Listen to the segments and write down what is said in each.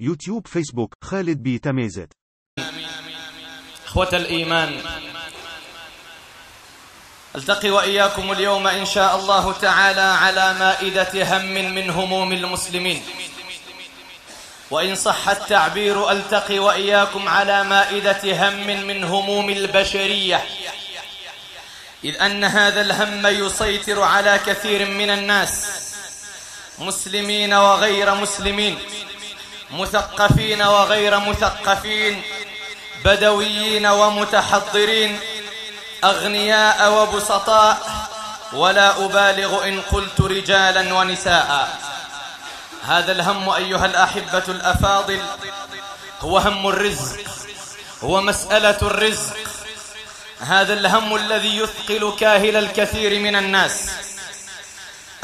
يوتيوب فيسبوك خالد بي تميزت. إخوة الإيمان ألتقي وإياكم اليوم إن شاء الله تعالى على مائدة هم من هموم المسلمين. وإن صح التعبير ألتقي وإياكم على مائدة هم من هموم البشرية. إذ أن هذا الهم يسيطر على كثير من الناس مسلمين وغير مسلمين. مثقفين وغير مثقفين بدويين ومتحضرين أغنياء وبسطاء ولا أبالغ إن قلت رجالا ونساء. هذا الهم أيها الأحبة الأفاضل هو هم الرزق هو مسألة الرزق. هذا الهم الذي يثقل كاهل الكثير من الناس.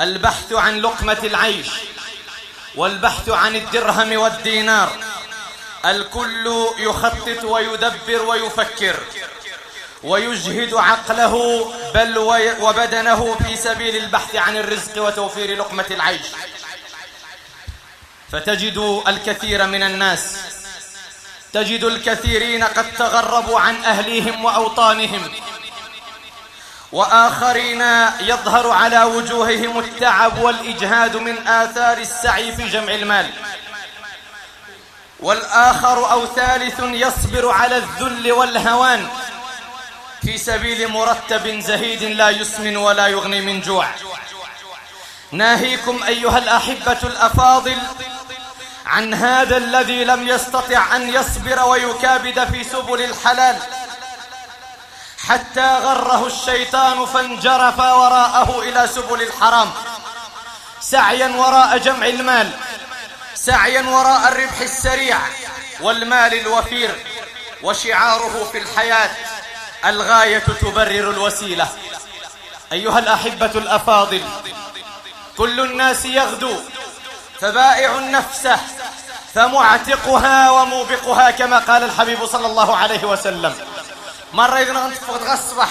البحث عن لقمة العيش والبحث عن الدرهم والدينار. الكل يخطط ويدبر ويفكر ويجهد عقله بل وبدنه في سبيل البحث عن الرزق وتوفير لقمة العيش. فتجد الكثير من الناس تجد الكثيرين قد تغربوا عن أهليهم وأوطانهم. وآخرين يظهر على وجوههم التعب والإجهاد من آثار السعي في جمع المال. والآخر أو ثالث يصبر على الذل والهوان في سبيل مرتب زهيد لا يسمن ولا يغني من جوع. ناهيكم أيها الأحبة الأفاضل عن هذا الذي لم يستطع أن يصبر ويكابد في سبل الحلال. حتى غره الشيطان فانجرف وراءه إلى سبل الحرام. سعيا وراء جمع المال. سعيا وراء الربح السريع والمال الوفير وشعاره في الحياة. الغاية تبرر الوسيلة. أيها الأحبة الأفاضل كل الناس يغدو فبائع نفسه فمعتقها وموبقها كما قال الحبيب صلى الله عليه وسلم. مرة إذن نتفقد غصبح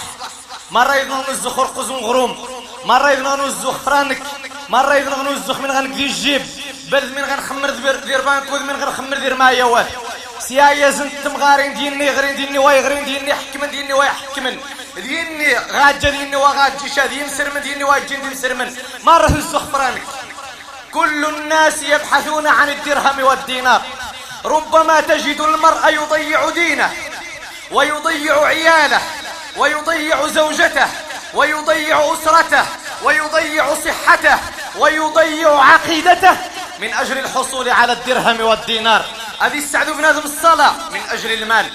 مرة إذن نزخ رقز غروم مرة إذن نزخ فرانك مرة إذن نزخ من غنك دي الجيب بل من غنخمر دير بانك من غنخمر دير مايا واه سيايا زنت مغارين ديني غرين ديني واي غرين ديني حكمن ديني واي حكمن ديني غاجة ديني وغاجة شا دين سرمن ديني واي جن دين سرمن. مرة الزخ فرانك كل الناس يبحثون عن الدرهم والدينار. ربما تجد المرء يضيع دينه. ويضيع عياله ويضيع زوجته ويضيع أسرته ويضيع صحته ويضيع عقيدته. من أجل الحصول على الدرهم والدينار. هذه السعد بنادم الصلاة. من أجل المال.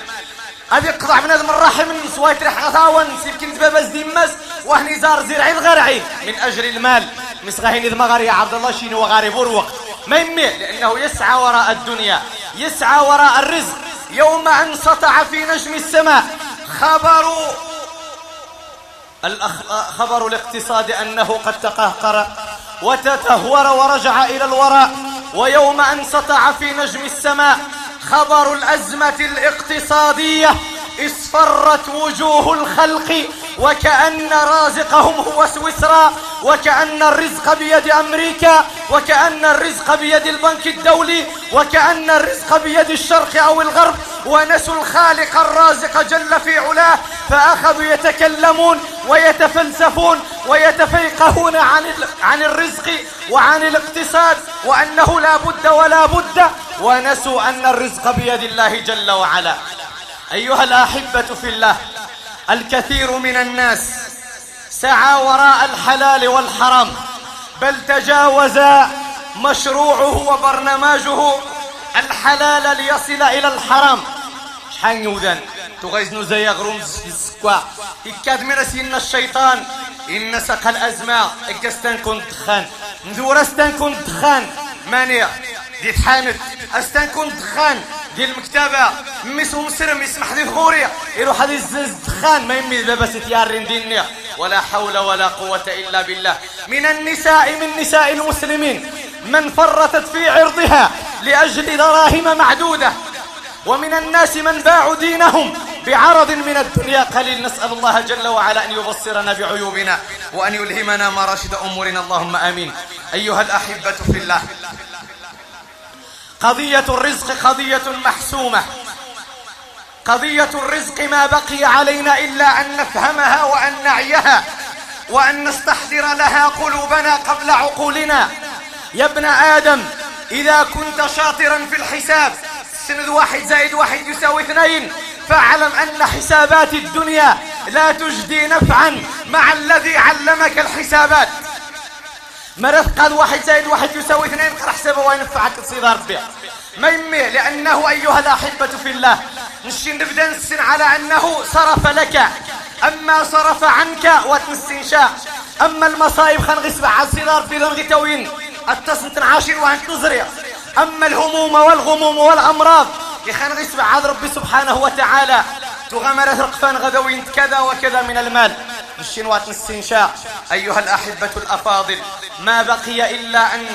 هذه قطع بنادم الرحم. سوايت رح غثاون سيبكين باباز ديماس وهني زار زرعي الغرعي. من أجل المال. مسغاهين إذ مغاري عبد الله شيني وغاري بور ما يمي لأنه يسعى وراء الدنيا. يسعى وراء الرزق. يوم أن سطع في نجم السماء خبر خبر الاقتصاد أنه قد تقهقر وتتهور ورجع إلى الوراء ويوم أن سطع في نجم السماء خبر الأزمة الاقتصادية. اصفرت وجوه الخلق وكأن رازقهم هو سويسرا وكأن الرزق بيد أمريكا وكأن الرزق بيد البنك الدولي وكأن الرزق بيد الشرق أو الغرب. ونسوا الخالق الرازق جل في علاه فأخذوا يتكلمون ويتفلسفون ويتفيقهون عن عن الرزق وعن الاقتصاد وأنه لا بد ولا بد. ونسوا أن الرزق بيد الله جل وعلا. أيها الأحبة في الله الكثير من الناس سعى وراء الحلال والحرام بل تجاوز مشروعه وبرنامجه الحلال ليصل إلى الحرام. شحال نوذان تغيزنو زي غروم السكوا إكاد مرسين الشيطان إن سق الأزمة. إكستان كنت دخان ندورستان كنت دخان مانع. دي تحانت استان كنت دخان ديال المكتبة. ميس ومسرم يسمح لي غوري يروح هذه الدخان ما يمي بابا ستيارين ديني ولا حول ولا قوة إلا بالله. من النساء من نساء المسلمين من فرطت في عرضها لأجل دراهم معدودة. ومن الناس من باعوا دينهم بعرض من الدنيا. قليل نسأل الله جل وعلا أن يبصرنا بعيوبنا وأن يلهمنا مراشد أمورنا. اللهم آمين. أيها الأحبة في الله. قضية الرزق قضية محسومة. قضية الرزق ما بقي علينا إلا أن نفهمها وأن نعيها وأن نستحضر لها قلوبنا قبل عقولنا. يا ابن آدم إذا كنت شاطرا في الحساب سند واحد زائد واحد يساوي اثنين. فاعلم أن حسابات الدنيا لا تجدي نفعا مع الذي علمك الحسابات. مرث قال واحد زائد واحد يساوي اثنين قرح حسابه وينفعك تصير ربيع ما يمي لأنه أيها الأحبة في الله. نشي نبدأ نسن على أنه صرف لك. أما صرف عنك وتنسنشا أما المصايب خان غسبع على الصدار في ذنغي توين التصنت عاشر وأنت نزريا أما الهموم والغموم والأمراض يخان غسبع عاد ربي سبحانه وتعالى. تغمر رقفان غدوين كذا وكذا من المال. الشنوات نسنشا أيها الأحبة الأفاضل ما بقي إلا أن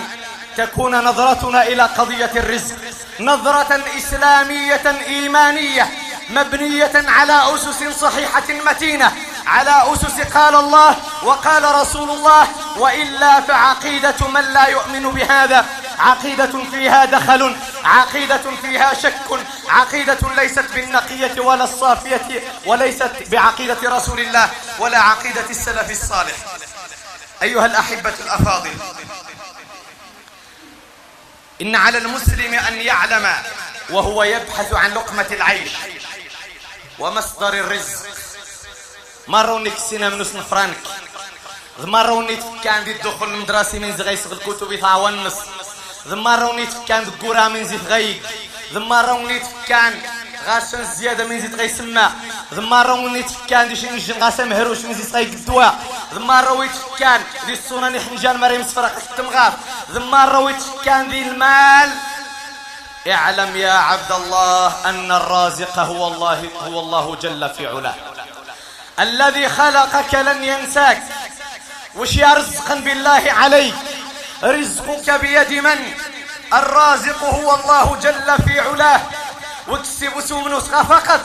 تكون نظرتنا إلى قضية الرزق. نظرة إسلامية إيمانية مبنية على أسس صحيحة متينة. على أسس قال الله وقال رسول الله وإلا فعقيدة من لا يؤمن بهذا. عقيدة فيها دخل عقيدة فيها شك عقيدة ليست بالنقية ولا الصافية وليست بعقيدة رسول الله ولا عقيدة السلف الصالح. أيها الأحبة الأفاضل إن على المسلم أن يعلم وهو يبحث عن لقمة العيش ومصدر الرزق. مرة ونكسينا من نص فرانك مرة ونتفكى عندي الدخول المدرسي من زغيس الكتب يتعاون نص ونتفكى عند القرى من زيت غيق. مرة ونتفكى غاشن زيادة من زيت غيسمى ذمارة ونيت فكان دي شي نجن غاسا مهروش من زيت غيك الدواء. ذمارة ويت فكان دي الصوناني حنجان مريم صفرق التمغاف. ذمارة ويت فكان دي المال. اعلم يا عبد الله أن الرازق هو الله هو الله جل في علاه. الذي خلقك لن ينساك. وش يا رزقا بالله عليك؟ رزقك بيد من؟ الرازق هو الله جل في علاه. وكسب سوم نسخة فقط.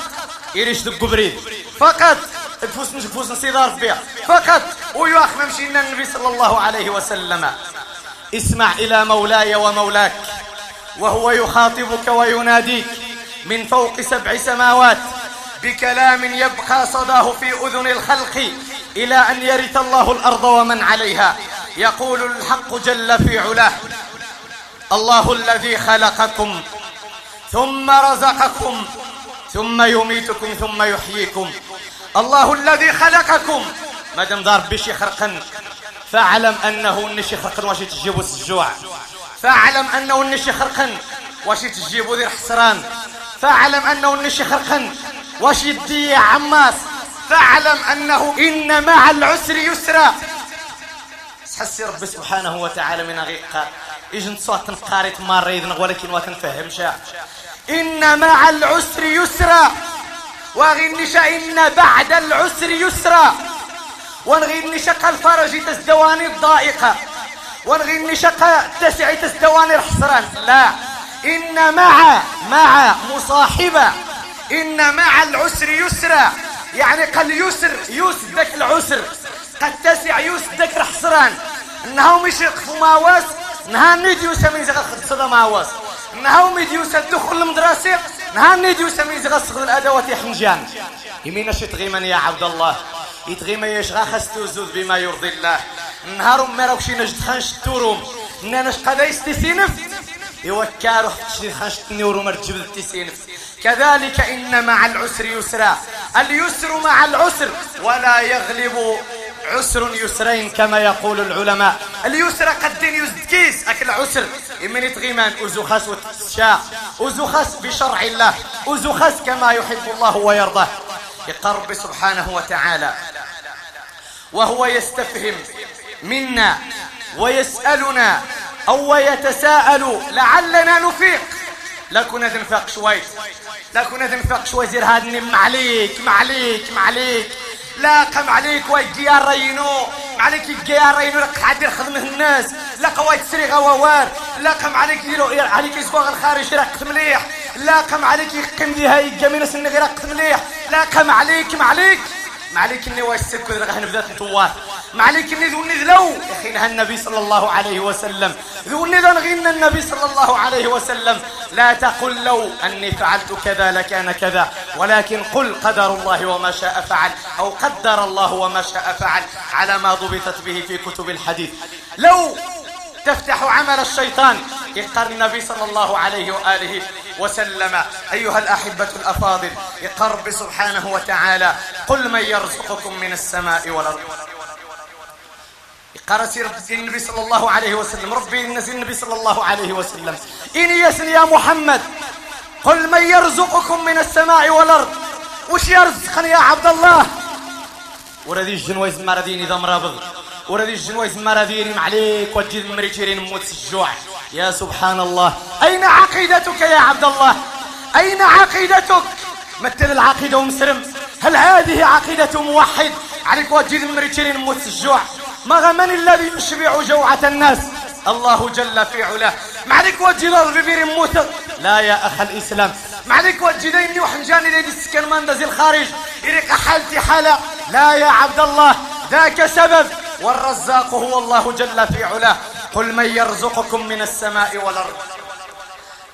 إيريش دق بريد؟ فقط. تفوس مش تفوس نصيدار بها فقط. ويواخ ممشينا النبي صلى الله عليه وسلم. اسمع إلى مولاي ومولاك. وهو يخاطبك ويناديك. من فوق سبع سماوات. بكلام يبقى صداه في أذن الخلق. إلى أن يرث الله الأرض ومن عليها. يقول الحق جل في علاه. الله الذي خلقكم ثم رزقكم ثم يميتكم ثم يحييكم. الله الذي خلقكم. مادام دار بشي خرقا فاعلم أنه النشي خرقا واش تجيبو الجوع فاعلم أنه النشي خرقا واش تجيبو ذي حسران. فاعلم أنه النشي خرقا واش يدي عماس. فاعلم أنه إن مع العسر يسرا. تحسي ربي سبحانه وتعالى من غيق إجن صوت قاريت مريض ولكن وتنفهم شاء. إن مع العسر يسرا. وغنش إن بعد العسر يسرا. ونغنش الفرج تزدواني الضائقة. ونغنش تسع تزدواني الحسران. لا. إن مع مع مصاحبة. إن مع العسر يسرا. يعني قال يسر يسدك العسر. قد تسع يسدك الحسران إنه مش يقفوا ما واس نها نيديو سمين زغا صدا ما واس نها ميديو الدخول المدرسة نها نيديو سمين زغا صغر الأدوات يحنجان. يمين شي تغيمن يا عبد الله. يتغيم يشغا خستو زوز بما يرضي الله. نهار ما راوشي نجد خانش توروم ناناش قدا يستسينف. يوكارو حتشي خانش تنيورو مرجب تسينف. كذلك إن مع العسر يسرا. اليسر مع العسر ولا يغلب عسر يسرين كما يقول العلماء. اليسر قد يزدكيس أكل عسر إمن يتغيمان أزخس وتشاء. أزخس بشرع الله. أزخس كما يحب الله ويرضاه. يقرب سبحانه وتعالى. وهو يستفهم منا ويسألنا أو يتساءل لعلنا نفيق. لكنا تنفق شوي. لكنا تنفق شوي زير هذا معليك معليك معليك. لا قم عليك ويجيار رينو. عليك يجيار رينو لك حد خدمه الناس. لا قوايت سري غووار لا قم عليك يلو عليك يسبوغ الخارج يرقت مليح لا قم عليك يقم دي هاي الجمينة سنة غير مليح لا قم عليك ما عليك ما عليك إني واش سكو غنبدا نتوار. معليك اني ذو لو. يا النبي صلى الله عليه وسلم. ذو غن النبي صلى الله عليه وسلم. لا تقل لو أني فعلت كذا لكان كذا. ولكن قل قدر الله وما شاء فعل. أو قدر الله وما شاء فعل. على ما ضبطت به في كتب الحديث. لو تفتح عمل الشيطان. يقر النبي صلى الله عليه وآله وسلم. أيها الأحبة الأفاضل. يقرب سبحانه وتعالى. قل من يرزقكم من السماء والأرض. قال سيرة النبي صلى الله عليه وسلم ربي نسي النبي صلى الله عليه وسلم. إني يسن يا محمد قل من يرزقكم من السماء والأرض. وش يرزقني يا عبد الله وردي الجنويز مرديني ذا مرابض. وردي الجنويز مرديني معليك وجد مريتيرين موت الجوع. يا سبحان الله أين عقيدتك يا عبد الله أين عقيدتك؟ مثل العقيدة ومسرم. هل هذه عقيدة موحد؟ عليك وجد مريتيرين موت الجوع. ما من الذي يشبع جوعة الناس؟ الله جل في علاه. ما عليك وجه الأرض ببير موت لا يا أخ الإسلام. ما عليك وجه ديني وحنجاني دي السكن من الخارج. يريك حالتي حالة لا يا عبد الله. ذاك سبب. والرزاق هو الله جل في علاه. قل من يرزقكم من السماء والأرض.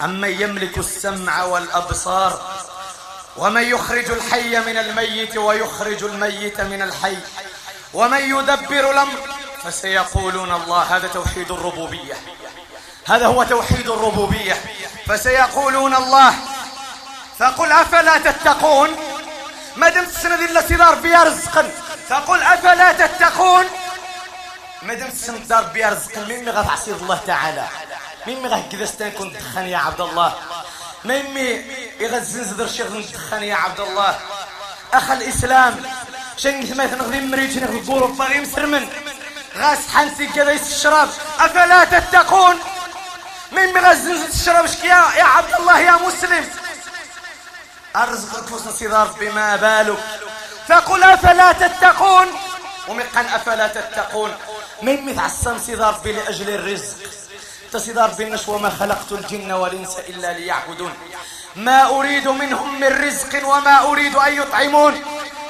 أمن يملك السمع والأبصار. ومن يخرج الحي من الميت ويخرج الميت من الحي. ومن يدبر الأمر فسيقولون الله هذا توحيد الربوبية. هذا هو توحيد الربوبية. فسيقولون الله فقل أفلا تتقون؟ ما دمت السنة دي التي دار بها رزقا فقل أفلا تتقون؟ ما دمت السنة دار بها رزقا مين غا تعصيد الله تعالى. مين غا كذا ستنكون تدخن يا عبد الله. مين يغزن زدر شيخ تدخن يا عبد الله. أخ الإسلام شن ثمات نغذي مريج نغذي بورو باغي مسرمن. غاس حنسي كذا الشراب. أفلا تتقون؟ من مغزن الشراب شكيا؟ يا عبد الله يا مسلم. أرزق الفوس نصيدار بما بالك؟ فقل أفلا تتقون؟ ومقن أفلا تتقون. من مثل السم صدار لأجل الرزق. تصدار بالنشوة وما خلقت الجن والإنس إلا ليعبدون. ما أريد منهم من رزق وما أريد أن يطعمون.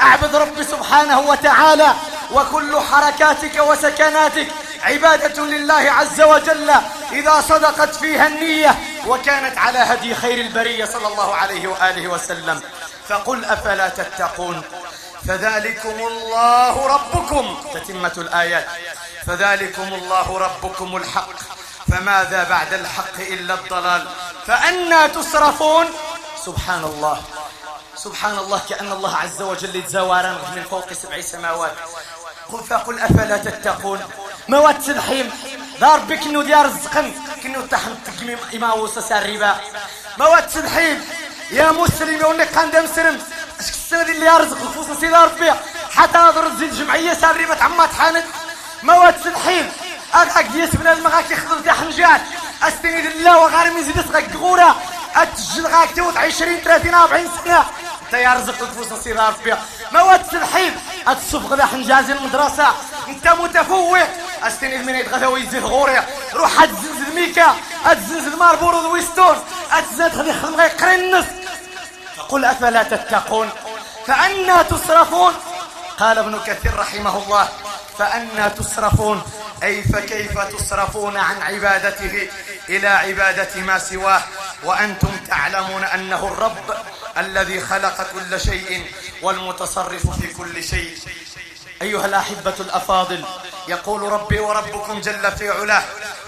أعبد ربي سبحانه وتعالى وكل حركاتك وسكناتك عبادة لله عز وجل. إذا صدقت فيها النية وكانت على هدي خير البرية صلى الله عليه وآله وسلم. فقل أفلا تتقون؟ فذلكم الله ربكم. تتمة الآيات. فذلكم الله ربكم الحق. فماذا بعد الحق إلا الضلال؟ فأنا تصرفون؟ سبحان الله. سبحان الله كأن الله عز وجل يتزاوران من فوق سبع سماوات. قل فقل أفلا تتقون؟ موات سبحيم دار بك انو ديار الزقن كنو تحن تقميم وصص الربا. موات سبحيم يا مسلم يوني قندم سرم أشك السنة اللي يرزق خصوصا سيدة ربي؟ حتى نظر الزيد جمعية سار ربا عما تحانت موات سبحيم أغاك ديس بنا المغاك يخضر دي حنجات استنيد الله وغارم يزيد اسغاك غورة أتجل غاك توت عشرين ثلاثين أربعين سنة. أنت يا رزق الفلوس نصير ربي. مواد الحين الصفق ذا حنجاز المدرسة. أنت متفوق. استنيد من يتغثى ويزيد غوري روح اتزنزل ميكا. اتزنزل ماربورو ويستون اتزنزل خذي خدم غير قرنس. قل أفلا تتقون؟ فأنا تصرفون؟ قال ابن كثير رحمه الله. فأنا تصرفون أي فكيف تصرفون عن عبادته؟ إلى عبادة ما سواه. وأنتم تعلمون أنه الرب الذي خلق كل شيء والمتصرف في كل شيء. أيها الأحبة الأفاضل يقول ربي وربكم جل في علاه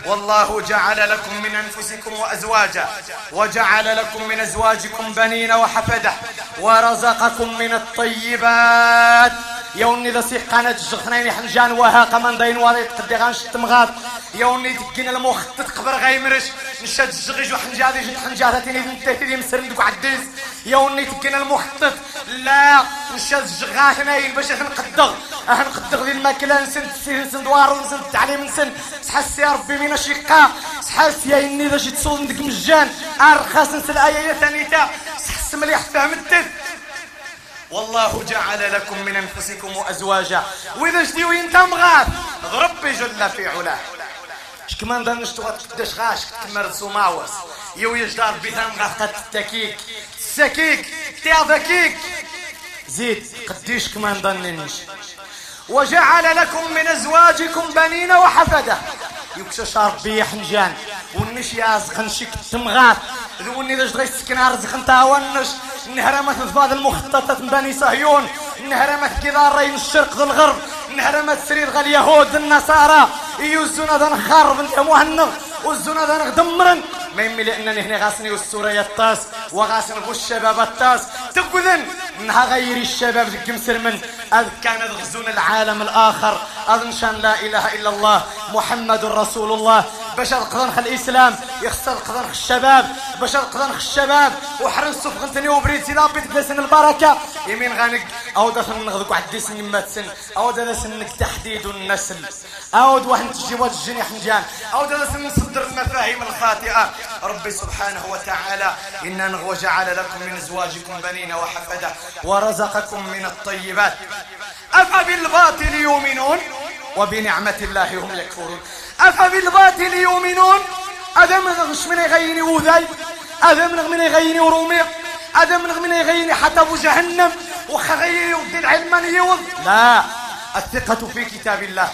والله جعل لكم من أنفسكم وأزواجا وجعل لكم من أزواجكم بنين وحفدة ورزقكم من الطيبات. يوني ذا سيق قناة الجخنين حنجان وها قمان داين واضي تقدي غانش تمغاد يوني تكين المخ تتقبر غيمرش. نشاد الجغيج وحنجادي جد حنجاتين إذن تهتدي مسرن دوك عديز يوني تكين المخطط لا نشاد الجغاهنين باش نقدغ. آه نقدغ ذي الماكلة نسن تسير نسن دوار نسن التعليم نسن. سحس يا ربي من الشقاء سحس يا إني ذا شي تصول ندك مجان أرخص نسل آية ثانية سحس مليح فهمتت والله جعل لكم من أنفسكم أزواجا. وإذا جديو انت مغاث ربي جل في علاه. شكمان دا نشتو قداش غاش؟ كتمر سوماوس يو يجدار بيثام قد التكيك السكيك تيا ذكيك زيد قديش كمان ضننش وجعل لكم من أزواجكم بنين وحفدة. يكشش ربي حنجان ونش يا زخنشك تمغات. ذوني ذا جغي سكن رزق انت ونش. نهرمت ضفاد المخططات من بني صهيون. نهرمت كذا رين الشرق ذا الغرب. نهرمت سرير غا اليهود النصارى. يوزونا ذا نخرب انت مهنغ. وزونا ذا نغدمرن ما يمي لانني هنا غاسني والسورية الطاس وغاسن الشباب الطاس. تقذن انها غيري الشباب ذك مسرمن أذ كان غزون العالم الآخر اظن شان لا إله إلا الله محمد رسول الله. باش القضنخ الإسلام يخسر القضنخ الشباب باش القضنخ الشباب. وحرن الصف غنتني وبريد سيدا بيت بلسن البركة. يمين غانك أو دا نغذك واحد دي سن. تسن أو دا سنك تحديد النسل. أو واحد تجي واد الجنيح مجان أو دا نصدر المفاهيم الخاطئة. ربي سبحانه وتعالى إن وجعل لكم من أزواجكم بنين وحفدة ورزقكم من الطيبات. أفبالباطل يؤمنون؟ وبنعمة الله هم يكفرون. أفبالباطل يؤمنون؟ أدم نغش من يغيني وذي أدم من يغيني ورومي أدم من يغيني حتى جهنم؟ وخغيري ودي العلم يوض؟ لا. الثقة في كتاب الله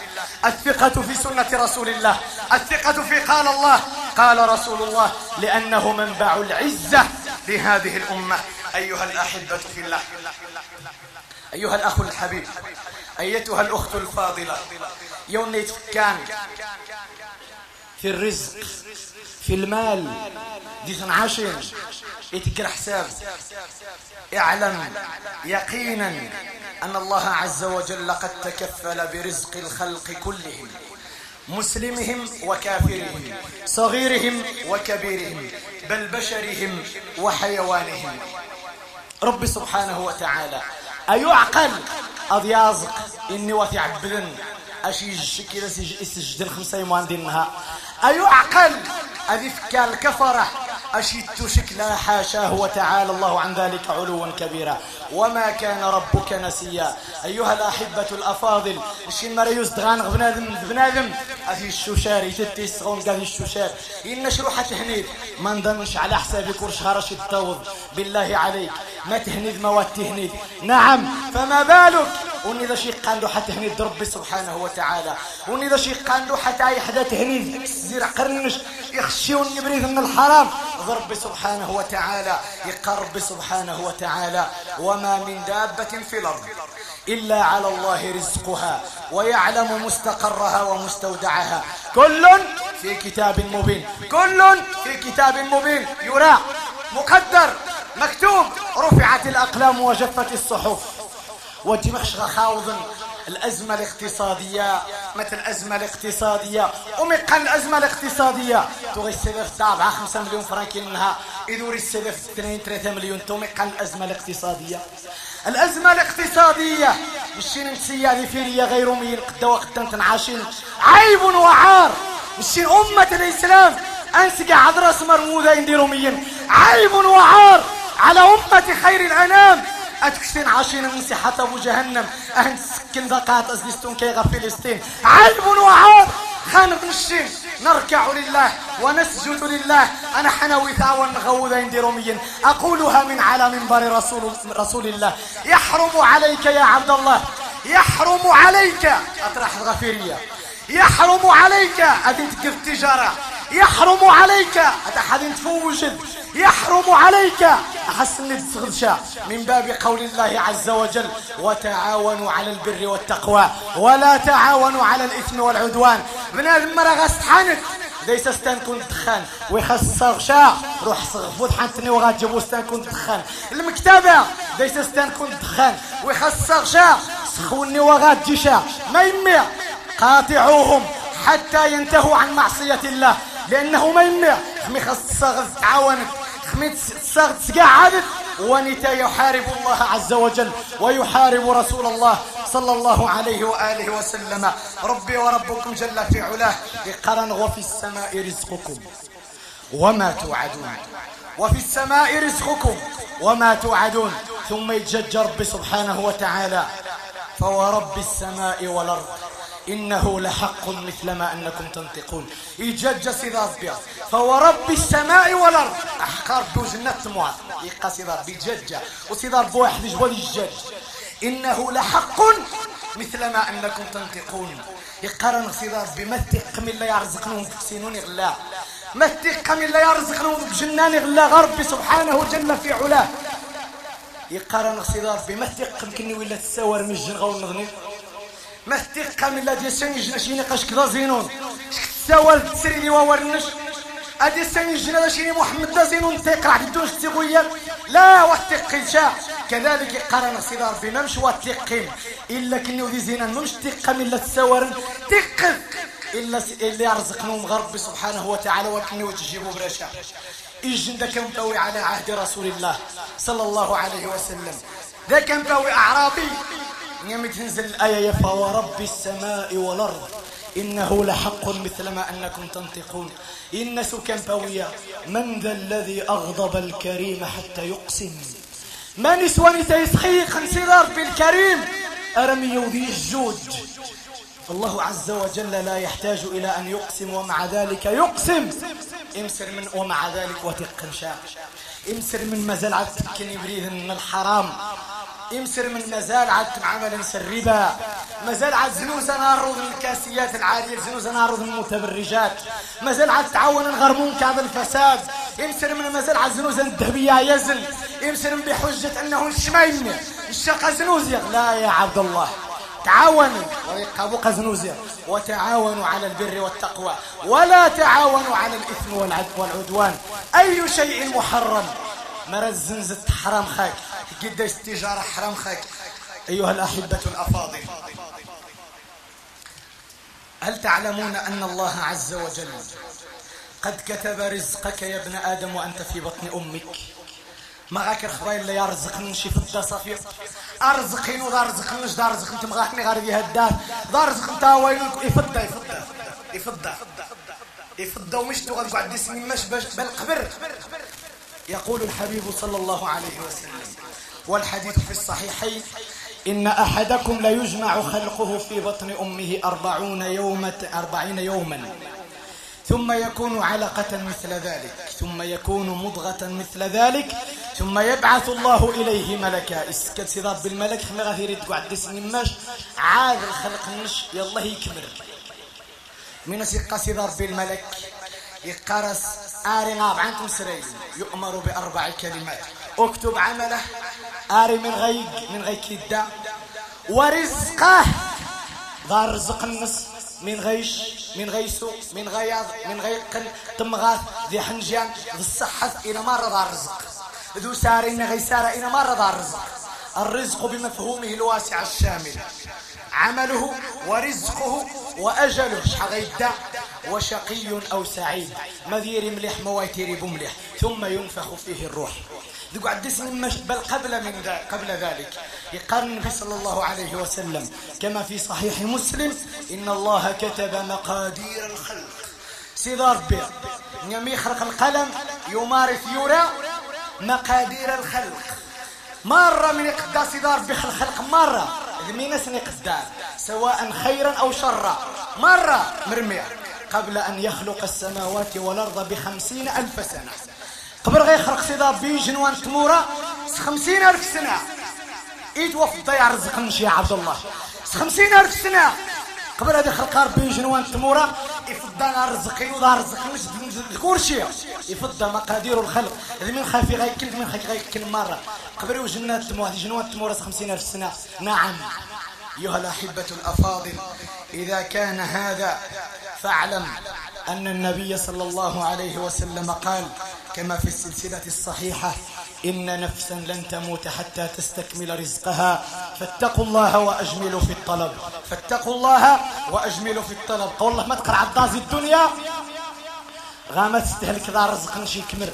الثقة في سنة رسول الله الثقة في قال الله قال رسول الله لأنه منبع العزة لهذه الأمة. أيها الأحبة في الله أيها الأخ الحبيب أيتها الأخت الفاضلة يوم كان في الرزق في المال دي تنعشر يتكر حساب. اعلم يقينا أن الله عز وجل قد تكفل برزق الخلق كلهم. مسلمهم وكافرهم صغيرهم وكبيرهم بل بشرهم وحيوانهم. رب سبحانه وتعالى أيعقل؟ أضيازق إني وثي عبدن أشي الشكل سجدن خمسة يوان دينها. أيعقل أذفك الكفرة. أشدت شكلا حاشاه وتعالى الله عن ذلك علوا كبيرا. وما كان ربك نسيا. أيها الأحبة الأفاضل الشين مريوز دغان بنادم بنادم أثي الشوشار يتتي الصغون قال الشوشار. إن شروحة تهنيد. ما نظنش على حسابك ورش هرش التوض. بالله عليك. ما تهنيد مواد تهنيد. نعم فما بالك؟ وني ذا شيء قاندو حتى هنيد ربي سبحانه وتعالى. وني ذا شيء قاندو حتى حدا تهنيد زير قرنش يخشيون يبريد من الحرام. ربي سبحانه وتعالى يقرب سبحانه وتعالى. وما من دابة في الأرض إلا على الله رزقها ويعلم مستقرها ومستودعها. كل في كتاب مبين كل في كتاب مبين. يرى مقدر مكتوب رفعت الأقلام وجفت الصحف. وجمخش خاوض الأزمة الاقتصادية مثل الأزمة الاقتصادية. ومقال الأزمة الاقتصادية. تغي السلف تابعة خمسة مليون فرنك منها. إذوري السلف 2 3 مليون. تومقال الأزمة الاقتصادية. الأزمة الاقتصادية. مشين نسيا فيريا غير مين قد وقت تنعاشين عيب وعار. مشين أمة الإسلام. أنسق عذرا سمر موذا ينديروا مين عيب وعار. على أمة خير الأنام. أتكشتين عاشين من سحة أبو جهنم. أهن سكن دقات أزلستون كيغا فلسطين. عيب وعار خانق نشين نركع لله ونسجد لله. أنا حنوي ثاوى نغوذا ينديروميين أقولها من على منبر رسول, رسول الله. يحرم عليك يا عبد الله. يحرم عليك. أطرح الغفيرية. يحرم عليك. أدين تقف تجارة. يحرم عليك. أتحدين تفوجد. يحرم عليك. أحسن تغدشا من باب قول الله عز وجل وتعاونوا على البر والتقوى ولا تعاونوا على الإثم والعدوان. من المرة غستحانك ليس ستان كنت دخان ويخص غشا روح صغفوت حنتني وغاتجيبو كنت دخان المكتبة ليس ستان كنت دخان ويخص غشا سخوني وغاتجيشا ما يمي قاطعوهم حتى ينتهوا عن معصية الله لأنه ما يمي. خمي خص تعاونك خميت صغت سقعدت ونتا يحارب الله عز وجل ويحارب رسول الله صلى الله عليه وآله وسلم. ربي وربكم جل في علاه بقرن وفي السماء رزقكم وما توعدون. وفي السماء رزقكم وما توعدون. ثم يتجج ربي سبحانه وتعالى فورب السماء والأرض. إنه لحق مثل ما أنكم تنطقون. يجج سيداز بيا فورب السماء والأرض. أحقار دو جنة موات يقى سيدار بيجج وسيدار بواحد جوال الجج إنه لحق مثل ما أنكم تنطقون. يقارن صدار بما تقم الله يرزقنهم سينون غلا ما تقم الله يرزقنهم بجنان غلا غربي سبحانه جل في علاه. يقارن صدار بما تقم كني ولا تساور من الجن نغني ما تقم الله ديال سني جناشيني قاش كذا زينون. تساور تسري لي وورنش ادي الجنة شيني محمد دا زينون تيقرع بدون شتيقويا لا واتقين شا كذلك قرن صدار بما مش واتقين إلا كني ودي زينان مش تقم الا تساورن. تقم إلا اللي يرزقنهم غرب سبحانه وتعالى ولكن وتجيبوا برشا إجن كان باوي على عهد رسول الله صلى الله عليه وسلم. ذا كان باوي أعرابي. يوم تنزل الآية فهو رب السماء والأرض. إنه لحق مثل ما أنكم تنطقون. إن سكن باوية من ذا الذي أغضب الكريم حتى يقسم؟ ما نسواني تيسخيق انصدار بالكريم؟ أرمي يوذي الجود؟ الله عز وجل لا يحتاج إلى أن يقسم ومع ذلك يقسم. امسر من ومع ذلك وتقن شاء. امسر من مازال عاد تكني بريد من الحرام. امسر من مازال عاد عمل الربا مازال عاد زنوز نعرض الكاسيات العالية زنوز نعرض المتبرجات. مازال عاد تعاون نغرمون كعب الفساد. امسر من مازال عاد زنوز الذهبية يزن امسر بحجة أنه الشمين الشقة زنوزيا لا يا عبد الله. تعاونوا. وتعاونوا على البر والتقوى. ولا تعاونوا على الإثم والعدوان. أي شيء محرم. مرز زنزت حرام خاك. قديش التجارة حرام خاك. أيها الأحبة الأفاضل. هل تعلمون أن الله عز وجل قد كتب رزقك يا ابن آدم وأنت في بطن أمك؟ ما غاك الخبايل اللي يرزقني شي فضه صافيه ارزقين ولا رزقنيش دار رزق انت مغاحني غير فيها الدار دار رزق انت ويل يفضه يفضه يفضه يفضه ومشتو غنقعد اسمي ماش باش بالقبر. يقول الحبيب صلى الله عليه وسلم والحديث في الصحيحين إن أحدكم ليجمع خلقه في بطن أمه أربعون يومة أربعين يوما. ثم يكون علقة مثل ذلك ثم يكون مضغة مثل ذلك ثم يبعث الله إليه ملكا. اسكت سيضاب بالملك خمي غاثير يتقعد دسني ماش عاد الخلق نش يالله يكمر من سيقا سيضاب بالملك يقرس آري ناب عنكم سري يؤمر بأربع كلمات. اكتب عمله آري من غيق من غيك كدا ورزقه ذا رزق النص من غيش من غيسو من غياض من غيقن تمغاث ذي حنجان ذي الصحة إلى مرة ذا الرزق. ذو سار إن غيسار إلى مرة ذا الرزق. الرزق بمفهومه الواسع الشامل. عمله ورزقه وأجله شحغيدا وشقي أو سعيد. مذير مليح مواتير بمليح. ثم ينفخ فيه الروح. يقعد اسم بل قبل من ذلك قبل ذلك. يقال النبي صلى الله عليه وسلم. كما في صحيح مسلم إن الله كتب مقادير الخلق. سيدار بير نعم يخرق القلم يمارس يرى مقادير الخلق. مرة من يقدر سيدار بيخ الخلق مرة. من سن يقدر سواء خيرا أو شرا. مرة مرمية. قبل أن يخلق السماوات والأرض بخمسين ألف سنة. قبل غير خرق سيدا بي جنوان تمورة خمسين ألف سنة. إيد وفضة يعرزق يا عبد الله. خمسين ألف سنة. قبل هذه خلق بي جنوان تمورة يفضى رزقي وضع رزقي مش شيء يفضى مقادير الخلق. هذه من خافي غير كل من خافي غير كل مرة. قبل وجنات تمو هذه جنوان تمورة خمسين ألف سنة. نعم. أيها الأحبة الأفاضل إذا كان هذا فاعلم أن النبي صلى الله عليه وسلم قال كما في السلسلة الصحيحة إن نفسا لن تموت حتى تستكمل رزقها فاتقوا الله وأجملوا في الطلب. فاتقوا الله وأجملوا في الطلب. قول الله ما تقرع الدنيا؟ غامت تستهلك ذا رزق نشي كمر.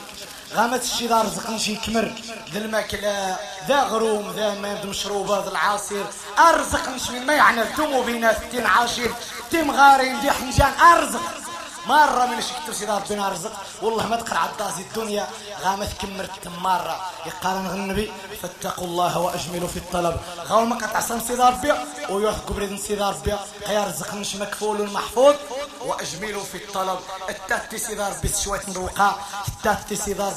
غامت الشي ذا رزق نشي كمر ذا الماكلة ذا غروم ذا ماد مشروبة ذا العصير. أرزق نشي من ما يعني تومو بينا ستين عاشر تيم غارين دي حنجان أرزق. مرة من شكتو سيدا ربنا رزق. والله ما تقرع عطاسي الدنيا. غامت كمرت مرة يقارن النبي فاتقوا الله وأجملوا في الطلب. غاو ما قطع سن سيدا ربي ويوثقوا بريد سيدا ربي قيا رزق مش مكفول محفوظ وأجملوا في الطلب. التاتي دار بس شوية نروقه التاتي دار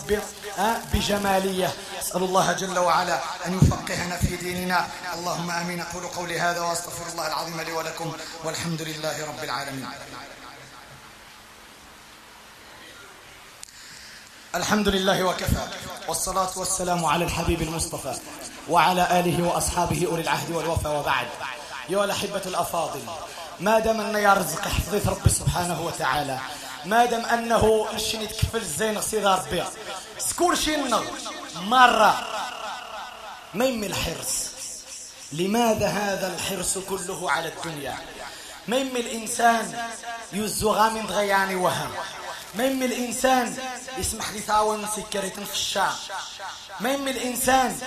بجمالية. أسأل الله جل وعلا أن يفقهنا في ديننا. اللهم آمين. أقول قولي هذا وأستغفر الله العظيم لي ولكم. والحمد لله رب العالمين. الحمد لله وكفى. والصلاة والسلام على الحبيب المصطفى وعلى آله وأصحابه أولي العهد والوفا وبعد. يا الأحبة الأفاضل ما دام أن يا رزق حفظت ربي سبحانه وتعالى ما دام أنه نشين يتكفل الزين سيدي ربي سكور شنو مرة. ما يمي الحرص؟ لماذا هذا الحرص كله على الدنيا؟ ما يمي الإنسان يزغى من غياني وهم؟ يمي الإنسان يسمح لي ثاون سكريت في الشام ما يمي الإنسان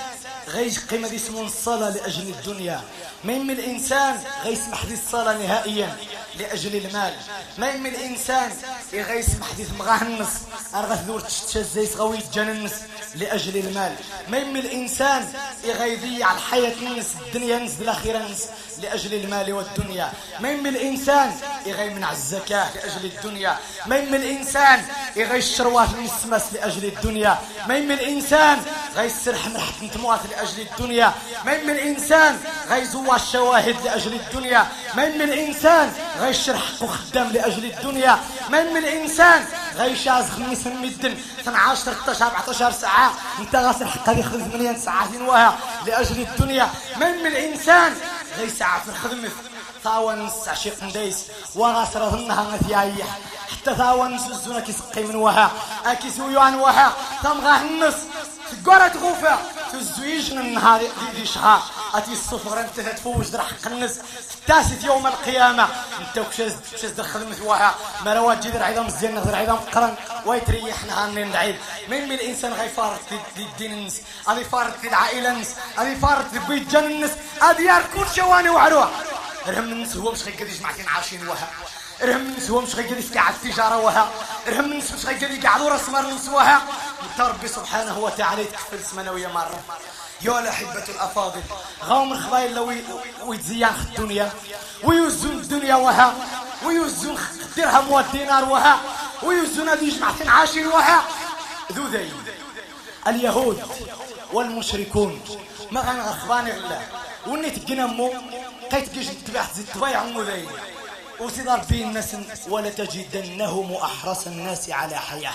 غيش قيمة اسمه الصلاة لأجل الدنيا. يمي الإنسان غيسمح لي الصلاة نهائيا لأجل المال. ما يمي الإنسان غيسمح لي ثمغاه النص. أرغى ثلور تشتشزيس غوي يتجننس لأجل المال. ما يمي الإنسان يغيضيع الحياة نس الدنيا نس الأخيرة نس لأجل المال والدنيا. ما يمي الإنسان يغيمنع الزكاة لأجل الدنيا. ما يمي الإنسان يغي الشروات من السماس لأجل الدنيا. ما يمي الإنسان غي السرح مرحة نتموات لأجل الدنيا. ما يمي الإنسان غي زوا الشواهد لأجل الدنيا. ما يمي الإنسان غي الشرح خدام لأجل الدنيا. ما يمي الإنسان غي شاز خميس المدن 12 13 14 ساعة. انت غاسل حقا يخدم 8 ساعات وها لأجل الدنيا. ما يمي الإنسان غي ساعة في الخدمة ثاون عشيق نديس وغاسر ظنها مثيايح حتى ثاون الزونة كيسقي من وها. اكيسو يوان وها. تمغاه النص تقرا تغوفا تزويج من النهار دي شهر أتي الصفر أنت تفوج در حق الناس يوم القيامة. أنت وكشاز كشاز دخل مثواها مروات جدر عظام الزين نظر عظام قرن. ويتريح نهار من العيد من من الإنسان غيفارق الدين الناس غادي فارق العائلة الناس غادي فارق بيت جن الناس غادي يركون شواني وعروة. رهم هو مش غيقدر يجمع عايشين وها. رهم هو مش غيقدر يسكع التجارة وها. رهم الناس مش غيقدر يقعدوا رأس مار الناس وها انت ربي سبحانه وتعالى يتكفل ويا مرة يا الأحبة الأفاضل. غاوم الخبايل لو ويتزيان الدنيا. ويوزون الدنيا وها. ويوزون الدرهم والدينار وها. ويوزون هذه جماعة عاشين وها. ذو ذي. اليهود والمشركون. ما غانا غخباني غلا وني تقنمو قيت كيش تبعت زي تبايع عمو ذي. وسيدار في الناس ولتجدنهم أحرص الناس على حياة.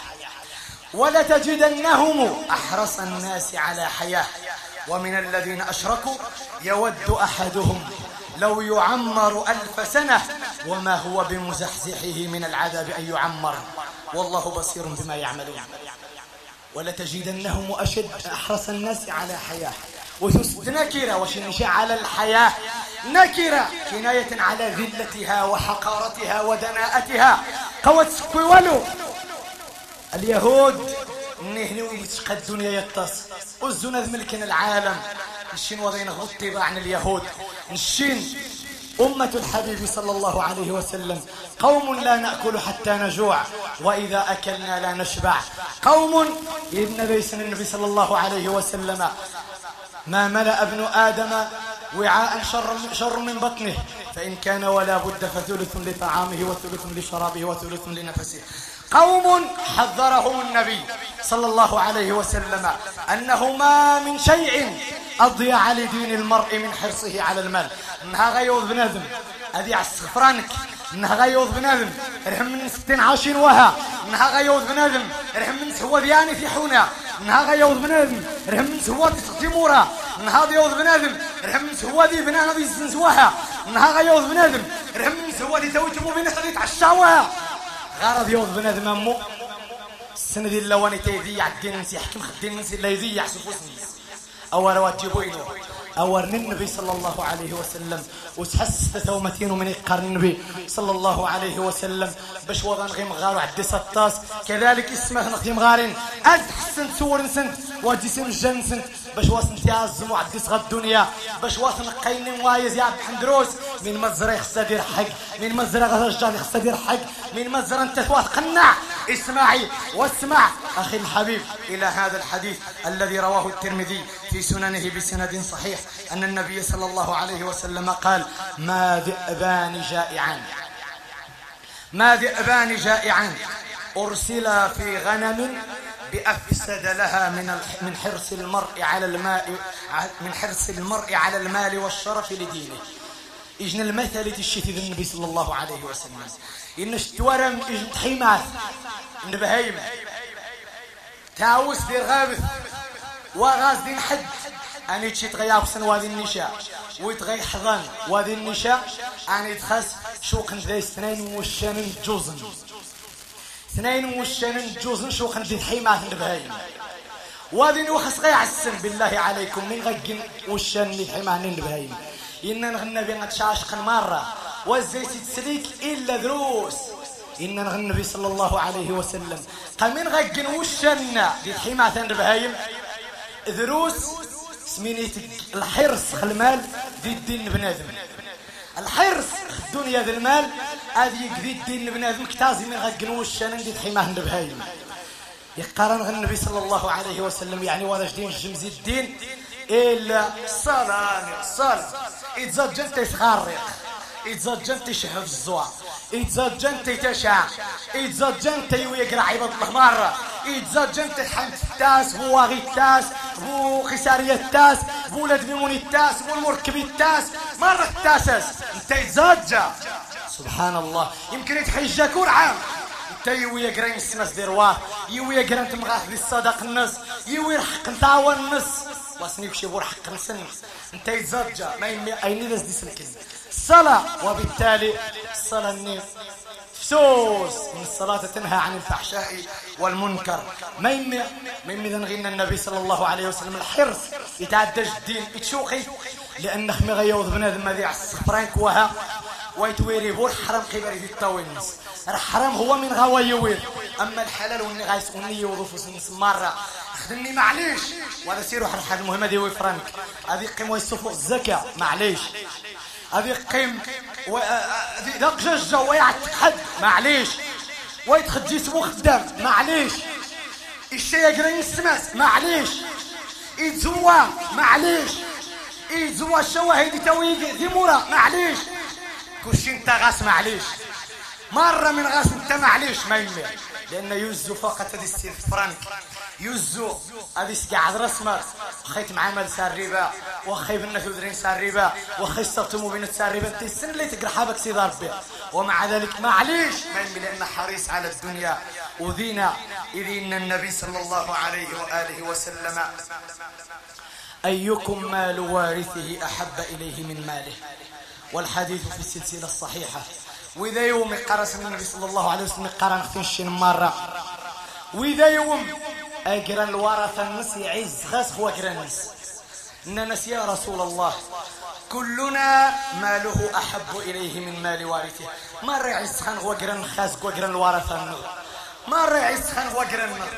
ولتجدنهم أحرص الناس على حياة. ومن الذين أشركوا يود أحدهم لو يعمر ألف سنة وما هو بمزحزحه من العذاب أن يعمر. والله بصير بما يعملون. ولتجدنهم أشد أحرص الناس على حياة. وثست نكرة وشنشاء على الحياة. نكرة كناية على ذلتها وحقارتها ودناءتها. قوت ولو اليهود نهني ويتشقى الدنيا يتص والزناد ملكنا العالم. نشين وضينا غطي عن اليهود. نشين أمة الحبيب صلى الله عليه وسلم. قوم لا نأكل حتى نجوع. وإذا أكلنا لا نشبع. قوم النبي النبي صلى الله عليه وسلم. ما ملأ ابن آدم وعاء شر, شر من بطنه. فإن كان ولا بد فثلث لطعامه وثلث لشرابه وثلث لنفسه. قوم حذرهم النبي صلى الله عليه وسلم أنه ما من شيء أضيع لدين المرء من حرصه على المال. إنها غيوض بنادم هذه على إنها غيوض بنادم رحم من ستين عاشين وها. إنها غيوض بنادم رحم من سهوة دياني في حونا إنها غيوض بنادم رحم من سهوة دي مورا. إنها غيوض بنادم رحم من سهوة دي بنانا دي سنسوها إنها غيوض بنادم رحم من سهوة دي توجمو بين حديث عشاوها غرض يوض بنادم أمو. السنة دي اللواني تيذيع الدين نسي حكم خدين نسي لا يذيع سفوس نسي أول واتيبوينو أول النبي صلى الله عليه وسلم. وتحس ثومتين من قرن النبي صلى الله عليه وسلم. باش وضع غيم غارو عدي ستاس كذلك اسمه نخيم غارين أز حسن تسور نسنت. واجي سن الجن سنت باش واس نتيازم وعدي صغى الدنيا. باش واس نقين وايز يا حندروس من مزرعة خصها دير حق. من مزرعة غرجال خصها دير حق. من مزرعة انت قنع اسمعي واسمع. أخي الحبيب إلى هذا الحديث الذي رواه الترمذي في سننه بسند صحيح أن النبي صلى الله عليه وسلم قال ما ذئبان جائعان. ما ذئبان جائعان. أرسلا في غنم بأفسد لها من من حرص المرء على الماء من حرص المرء على المال والشرف لدينه. إجن المثل تشتي النبي صلى الله عليه وسلم. إن شتورم إجن تحيمات. نبهيم تاوس دير غابث. وغاز دين حد. أني تشي تغياب سن وادي النشاء ويتغي حضان وادي النشاء أني تخس شوق ذي اثنين وشان جوزن. اثنين وشان جوزن شوق ذي حيمات نبهيم وادي نوخس غي عسن بالله عليكم. من غقن وشان حيمان نبهيم إن نغنى بين تشاشق مرة. والزيت تسليك إلا دروس إن نغنى صلى الله عليه وسلم قمن غقن وشنا دي الحماة البهايم دروس سمينيت الحرص المال دي الدين بنادم الحرص الدنيا ذي المال هذه ذي الدين بنادم كتازي من غقن وشنا دي الحماة البهايم يقارن النبي صلى الله عليه وسلم يعني وأنا جدين جمزي الدين؟ إلا الصلاة الصلاة إتزجنت يتغرق إتزجنت يشهد الزوا إتزجنت يتشع إتزجنت يقرا عباد الله مرة إتزجنت حمد التاس هو غي التاس هو خسارية التاس هو بيموني التاس هو المركب التاس مرة التاسس إنت يتزجى سبحان الله. يمكن يتحجى كل عام انت يوي يقرا يسمس ديرواه يوي يقرا انت مغاث الصدق النص يوي رحق نتاوى النص واسني بشي بور حق نسن إنت يتزجى ما يمي ايني ناس دي سلكن الصلاة وبالتالي الصلاة النيف فسوس من الصلاة تنهى عن الفحشاء والمنكر. ما يمي ما يمي ذنغينا النبي صلى الله عليه وسلم الحرص يتعدى الدين يتشوقي لأنه مغيوض بنادم مذيع عسخ فرانك وها ويتويري بور حرام قبري في التوينس الحرام هو من غوا يوير. أما الحلال والني غايس وني وظفوس مرة. خدمني معليش ولا سيروا حد المهمة دي وفرانك. هذه قيم ويصفوا الزكاة معليش. هذه قيم ججة ويعتق حد معليش. ويدخل جسمه خدام. معليش. الشيء يقرا يسمس معليش. يتزوى معليش. يتزوى الشواهد تويق ذي مرة معليش. كلشي انت غاس. معليش. مرة من غاس انت معليش ما يمي. لأن يوزو فقط هذه السير فرانك. يوزو. هذه سقعد رسمت خيت مع عمل سار ربا. وخي بنا سار ربا. وخي استغتموا بين سار ربا. انت السن اللي تقرا حابك سيد ربي ومع ذلك معليش. ما يمي لأنه حريص على الدنيا. وذينا إذ إن النبي صلى الله عليه وآله وسلم. أيكم مال وارثه أحب إليه من ماله؟ والحديث في السلسلة الصحيحة. وإذا يوم قرس النبي صلى الله عليه وسلم قرن خفنشين مرة. وإذا يوم أقرا الورثة النس يعز غسخ وأقرا النس ننس يا رسول الله. كلنا ماله أحب إليه من مال وارثه. مرة يعز خان وأقرا خاسق وأقرا الورثة مرة يعز خان النر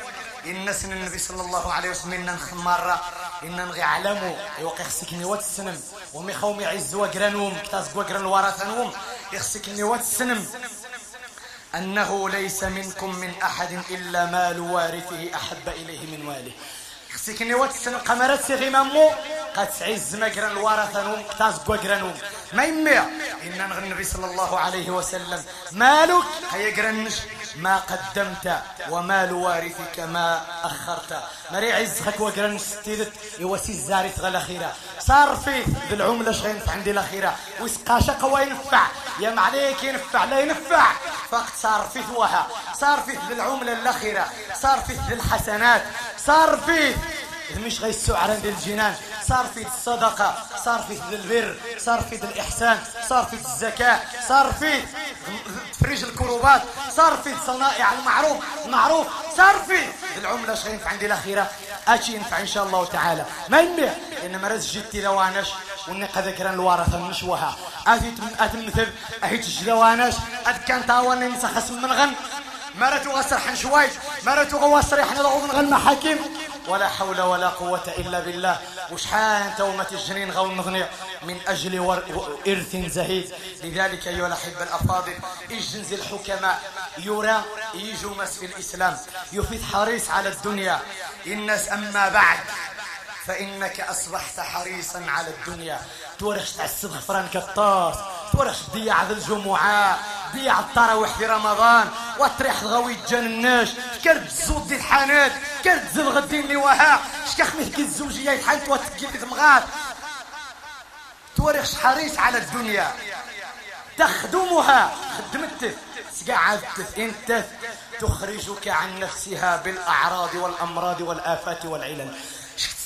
الناس النبي صلى الله عليه وسلم مرة إن نغي علمو يوقع خسكني وات السنم ومي خومي عزوا قرانوم كتاز قران الورثانوم يخسكني وات السنم أنه ليس منكم من أحد إلا مال وارثه أحب إليه من ماله خسكني وات السنم قمرت سيغي مامو قد عز مقرن الورثانوم كتاز قرانوم ما يمي إن النبي صلى الله عليه وسلم مالك هيا قرنش ما قدمت ومال وارثك ما أخرت. مري عزك وقرن ستيدت يوسي الزاري تغل أخيرا صار في ذي العملة عندي الأخيرة. ويسقاشا قوى ينفع. يا معليك ينفع لا ينفع. فقط صار في ثوها صار في العملة الأخيرة. صار في ذي الحسنات. صار في مش غير السعر عند الجنان. صار في الصدقة صار في البر صار في الإحسان صار في الزكاة صار في تفريج الكروبات صار في صنائع المعروف المعروف صار في العملة. شغين ينفع عندي الأخيرة؟ أشي ينفع إن شاء الله تعالى. ما ينبع إنما رز جدتي لوانش ونقا ذكرا الورثة النشوها أتي أتمثل أهيت الجلوانش أد كان تاواني نسخس من غن. مرتو غسر حن شويت مرتو غواسر حن ضعوف غن محاكم ولا حول ولا قوة إلا بالله. وشحان تومة الجنين غول مغني من أجل إرث زهيد. لذلك أيها الأحبة الأفاضل إجنز الحكماء. يرى يجمس في الإسلام. يفيد حريص على الدنيا. الناس أما بعد فإنك أصبحت حريصا على الدنيا. تورش تعسد غفران كالطاس تورش ضيع ذا الجمعة تضيع التراويح في رمضان. وتريح الغوي تجنناش كرت الزود دي الحانات كرت زل غدين لي وها شكاخ مهكي الزوجية يتحلت وتكيب تمغات توريخش حريص على الدنيا. تخدمها. خدمته سقعدت انت تخرجك عن نفسها بالأعراض والأمراض والآفات والعلل.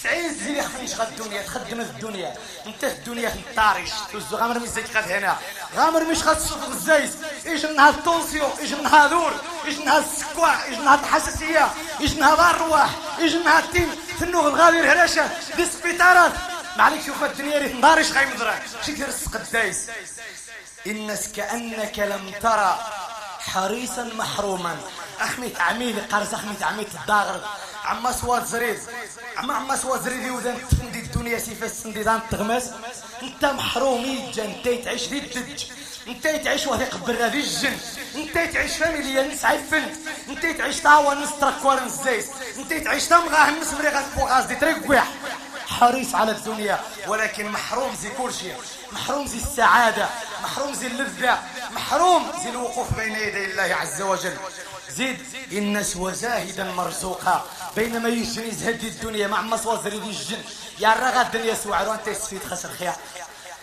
تسعين زين يخفيش غا الدنيا تخدم الدنيا. انت الدنيا في الطارش توزو غامر مش زيك غاد هنا. غامر مش غاد تشوف الزيت. إيش نهار التونسيو إيش نهار دور إيش نهار السكوع إيش نهار الحساسية؟ إيش نهار الرواح إيش نهار التين؟ تنوغ الغالي الهراشة. دي سبيطارات. ما عليك شوف الدنيا ريت نضارش غيمضرك شي دير السق الدايس الناس كأنك لم ترى. حريصا محروما. احميت عميلي قارس احميت عميت الداغر عما سواد زريد عما عما سواد زريد يوزن تفندي الدنيا سيفا سندي دان تغمس. أنت محروم يجا أنت تعيش ذي الدج. أنت تعيش وهي قبر هذه الجن. أنت تعيش فاميليا نسعى الفن. أنت تعيش تاوى نسترك ورن الزيت أنت تعيش تمغاه الناس مريغا فوق دي ترقوح حريص على الدنيا ولكن محروم زي كل شيء محروم زي السعادة محروم زي اللذة محروم زي الوقوف بين يدي الله عز وجل. زيد الناس وزاهدا مرزوقا بينما يجري زهد الدنيا مع مصوص ريد الجن. يا الرغا الدنيا سوعر وأنت يسفيد خسر خيار.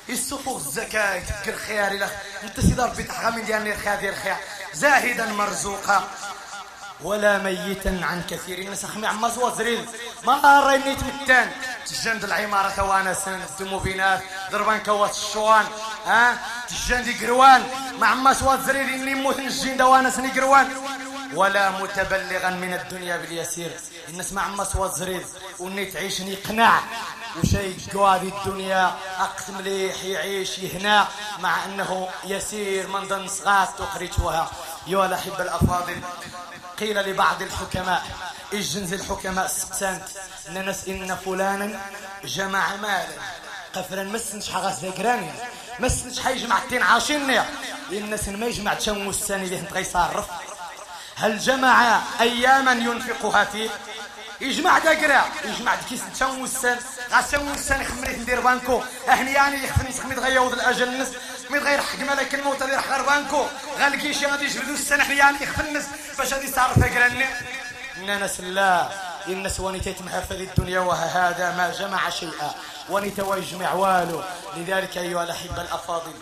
يسفوق الزكاة يتكر خيار إلا أنت سيدي ربي تحغامين ديالني الخيار ديال الخيار زاهدا مرزوقا. ولا ميتا عن كثير. الناس اخمي عما زريل. ما رينيت متان تجند العمارة وأنا سند بينات ضربان كوات الشوان. ها؟ تجند قروان ما عما زريل. إني موت نجين وأنا سني قروان ولا متبلغا من الدنيا باليسير. الناس ما عما زريل. وني تعيش يقنع. وشي هذه الدنيا. أقت مليح يعيش يهنا. مع أنه يسير من ضمن صغات تخرجها أيها الأحبة الأفاضل. قيل لبعض الحكماء اجنز الحكماء سقسانت ننس إن فلانا جمع مالا. قفرا مسنش حغاس ذكراني مسنش حيجمع التين عاشيني الناس ما يجمع تشمو السنة اللي هنت غيصرف هل جمع أياما ينفقها فيه؟ يجمع دقرا يجمع كيس تشمو السن غاسمو السن يخمريت ندير بانكو. أهني يعني يخفني يسخمي تغيوض الأجل النس مي تغير حق ملك الموت اللي راح غير بانكو. غالكي شي غادي يجبدو السن اهني يعني يخفنس باش غادي يصرف قراني ناس لا سواني تتمحى في الدنيا وهذا ما جمع شيئا. ونتوى يجمع والو. لذلك أيها الأحبة الأفاضل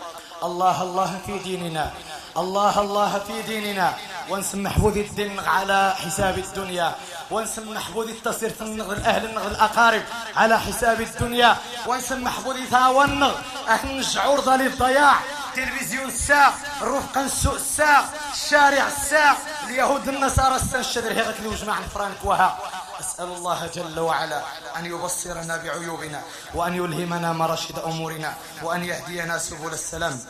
الله الله في ديننا. الله الله في ديننا. ونسم محفوظ الدين على حساب الدنيا. ونسم محفوظ التصير في النغ الأهل النغ الأقارب على حساب الدنيا. ونسم محفوظ ثاوى النغ أهل نشعر للضياع تلفزيون الساعة الرفقة السوق الساعة الشارع الساعة اليهود النصارى الساعة الشدر اللي وجمع فرانك وها. أسأل الله جل وعلا أن يبصرنا بعيوبنا وأن يلهمنا مرشد أمورنا وأن يهدينا سبل السلام.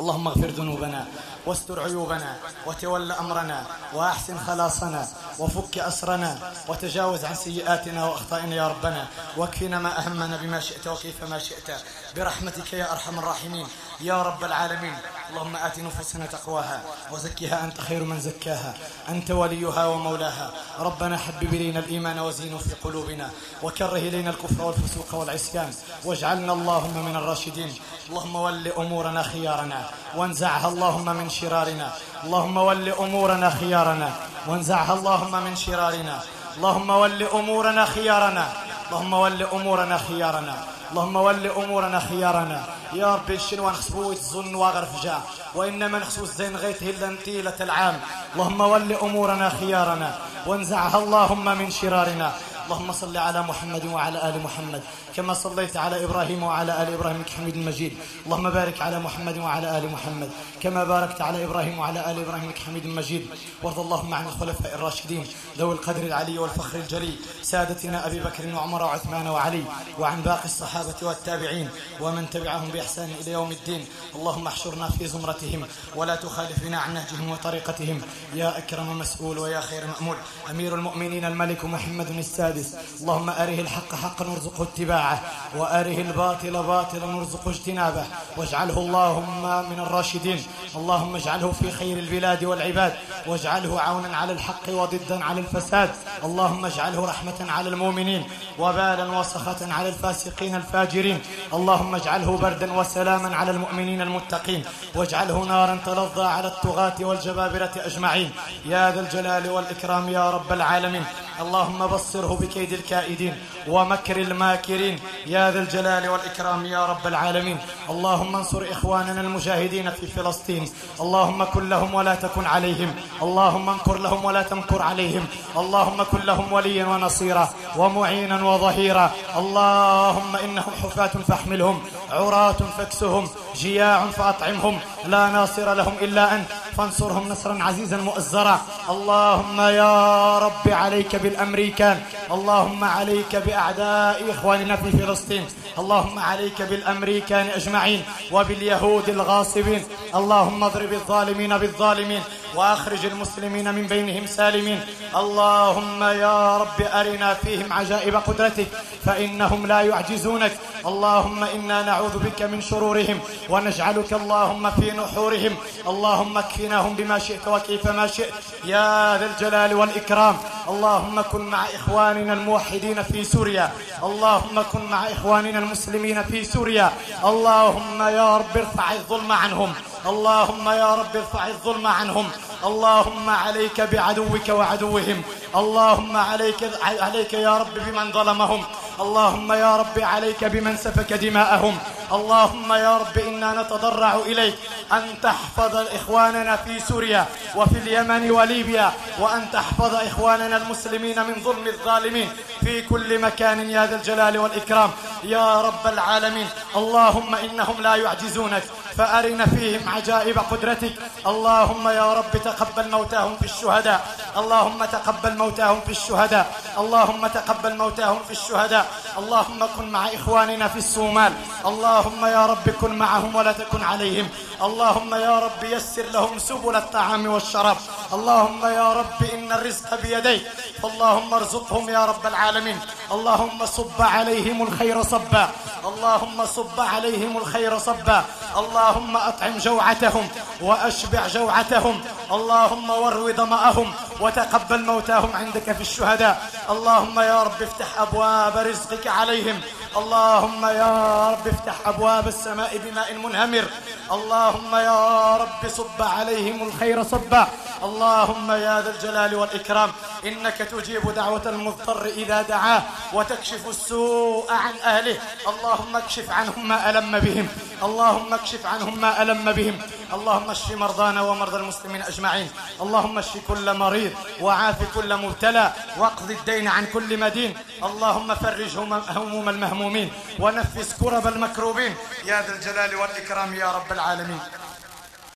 اللهم اغفر ذنوبنا واستر عيوبنا وتول أمرنا وأحسن خلاصنا وفك أسرنا وتجاوز عن سيئاتنا وأخطائنا يا ربنا واكفنا ما أهمنا بما شئت وكيف ما شئت برحمتك يا أرحم الراحمين يا رب العالمين. اللهم آت نفوسنا تقواها وزكها أنت خير من زكاها. أنت وليها ومولاها. ربنا حبب إلينا الإيمان وزينه في قلوبنا. وكره إلينا الكفر والفسوق والعصيان. واجعلنا اللهم من الراشدين. اللهم ول أمورنا خيارنا. وانزعها اللهم من شرارنا. اللهم ول أمورنا خيارنا. وانزعها اللهم من شرارنا. اللهم ول أمورنا خيارنا. اللهم ول أمورنا خيارنا. اللهم ول أمورنا خيارنا. يا ربي الشنوان خسبو يتظن واغرف جاء وإنما نخسو الزين غيت هلا طيلة العام. اللهم ول أمورنا خيارنا. وانزعها اللهم من شرارنا. اللهم صل على محمد وعلى آل محمد كما صليت على إبراهيم وعلى آل إبراهيم حميد مجيد. اللهم بارك على محمد وعلى آل محمد كما باركت على إبراهيم وعلى آل إبراهيم حميد مجيد. وارض اللهم عن الخلفاء الراشدين ذوي القدر العلي والفخر الجلي سادتنا أبي بكر وعمر وعثمان وعلي وعن باقي الصحابة والتابعين ومن تبعهم بإحسان إلى يوم الدين. اللهم احشرنا في زمرتهم ولا تخالفنا عن نهجهم وطريقتهم. يا أكرم مسؤول ويا خير مأمول. أمير المؤمنين الملك محمد السادس السادس اللهم أره الحق حقا وارزقه اتباعه وأره الباطل باطلا وارزقه اجتنابه. واجعله اللهم من الراشدين. اللهم اجعله في خير البلاد والعباد. واجعله عونا على الحق وضدا على الفساد. اللهم اجعله رحمة على المؤمنين وبالا وسخة على الفاسقين الفاجرين. اللهم اجعله بردا وسلاما على المؤمنين المتقين. واجعله نارا تلظى على الطغاة والجبابرة أجمعين. يا ذا الجلال والإكرام يا رب العالمين. اللهم بصره بكيد الكائدين ومكر الماكرين. يا ذا الجلال والإكرام يا رب العالمين. اللهم انصر إخواننا المجاهدين في فلسطين. اللهم كن لهم ولا تكن عليهم. اللهم انكر لهم ولا تمكر عليهم. اللهم كن لهم وليا ونصيرا ومعينا وظهيرا. اللهم إنهم حفاة فاحملهم عراة فاكسهم جياع فأطعمهم. لا ناصر لهم إلا أنت. فانصرهم نصرا عزيزا مؤزرا. اللهم يا رب عليك بالأمريكان اللهم عليك بأعداء إخواننا في فلسطين اللهم عليك بالأمريكان أجمعين وباليهود الغاصبين اللهم اضرب الظالمين بالظالمين وأخرج المسلمين من بينهم سالمين. اللهم يا رب أرنا فيهم عجائب قدرتك فإنهم لا يعجزونك. اللهم إنا نعوذ بك من شرورهم ونجعلك اللهم في نحورهم. اللهم اكفناهم بما شئت وكيف ما شئت. يا ذا الجلال والإكرام. اللهم كن مع إخواننا الموحدين في سوريا. اللهم كن مع إخواننا المسلمين في سوريا. اللهم يا رب ارفع الظلم عنهم. اللهم يا رب ارفع الظلم عنهم. اللهم عليك بعدوك وعدوهم. اللهم عليك عليك يا رب بمن ظلمهم. اللهم يا رب عليك بمن سفك دماءهم. اللهم يا رب إنا نتضرع إليك. أن تحفظ إخواننا في سوريا وفي اليمن وليبيا وأن تحفظ إخواننا المسلمين من ظلم الظالمين في كل مكان يا ذا الجلال والإكرام. يا رب العالمين اللهم إنهم لا يعجزونك. فأرنا فيهم عجائب قدرتك. اللهم يا رب تقبل موتاهم في الشهداء. اللهم تقبل موتاهم في الشهداء. اللهم تقبل موتاهم في الشهداء. اللهم كن مع إخواننا في الصومال. اللهم يا رب كن معهم ولا تكن عليهم. اللهم يا رب يسر لهم سبل الطعام والشراب. اللهم يا رب إن الرزق بيديك. اللهم ارزقهم يا رب العالمين. اللهم صب عليهم الخير صبا. اللهم صب عليهم الخير صبا. اللهم أطعم جوعتهم وأشبع جوعتهم. اللهم ورو ضمأهم وتقبل موتاهم عندك في الشهداء. اللهم يا رب افتح أبواب رزقك عليهم. اللهم يا رب افتح أبواب السماء بماء منهمر. اللهم يا رب صب عليهم الخير صبا. اللهم يا ذا الجلال والإكرام. إنك تجيب دعوة المضطر إذا دعاه وتكشف السوء عن أهله. اللهم اكشف عنهم ما ألم بهم. اللهم اكشف عنهم ما ألم بهم. اللهم اشف مرضانا ومرضى المسلمين أجمعين. اللهم اشف كل مريض. وعاف كل مبتلى واقض الدين عن كل مدين. اللهم فرج هموم المهمومين ونفس كرب المكروبين. يا ذا الجلال والإكرام يا رب العالمين.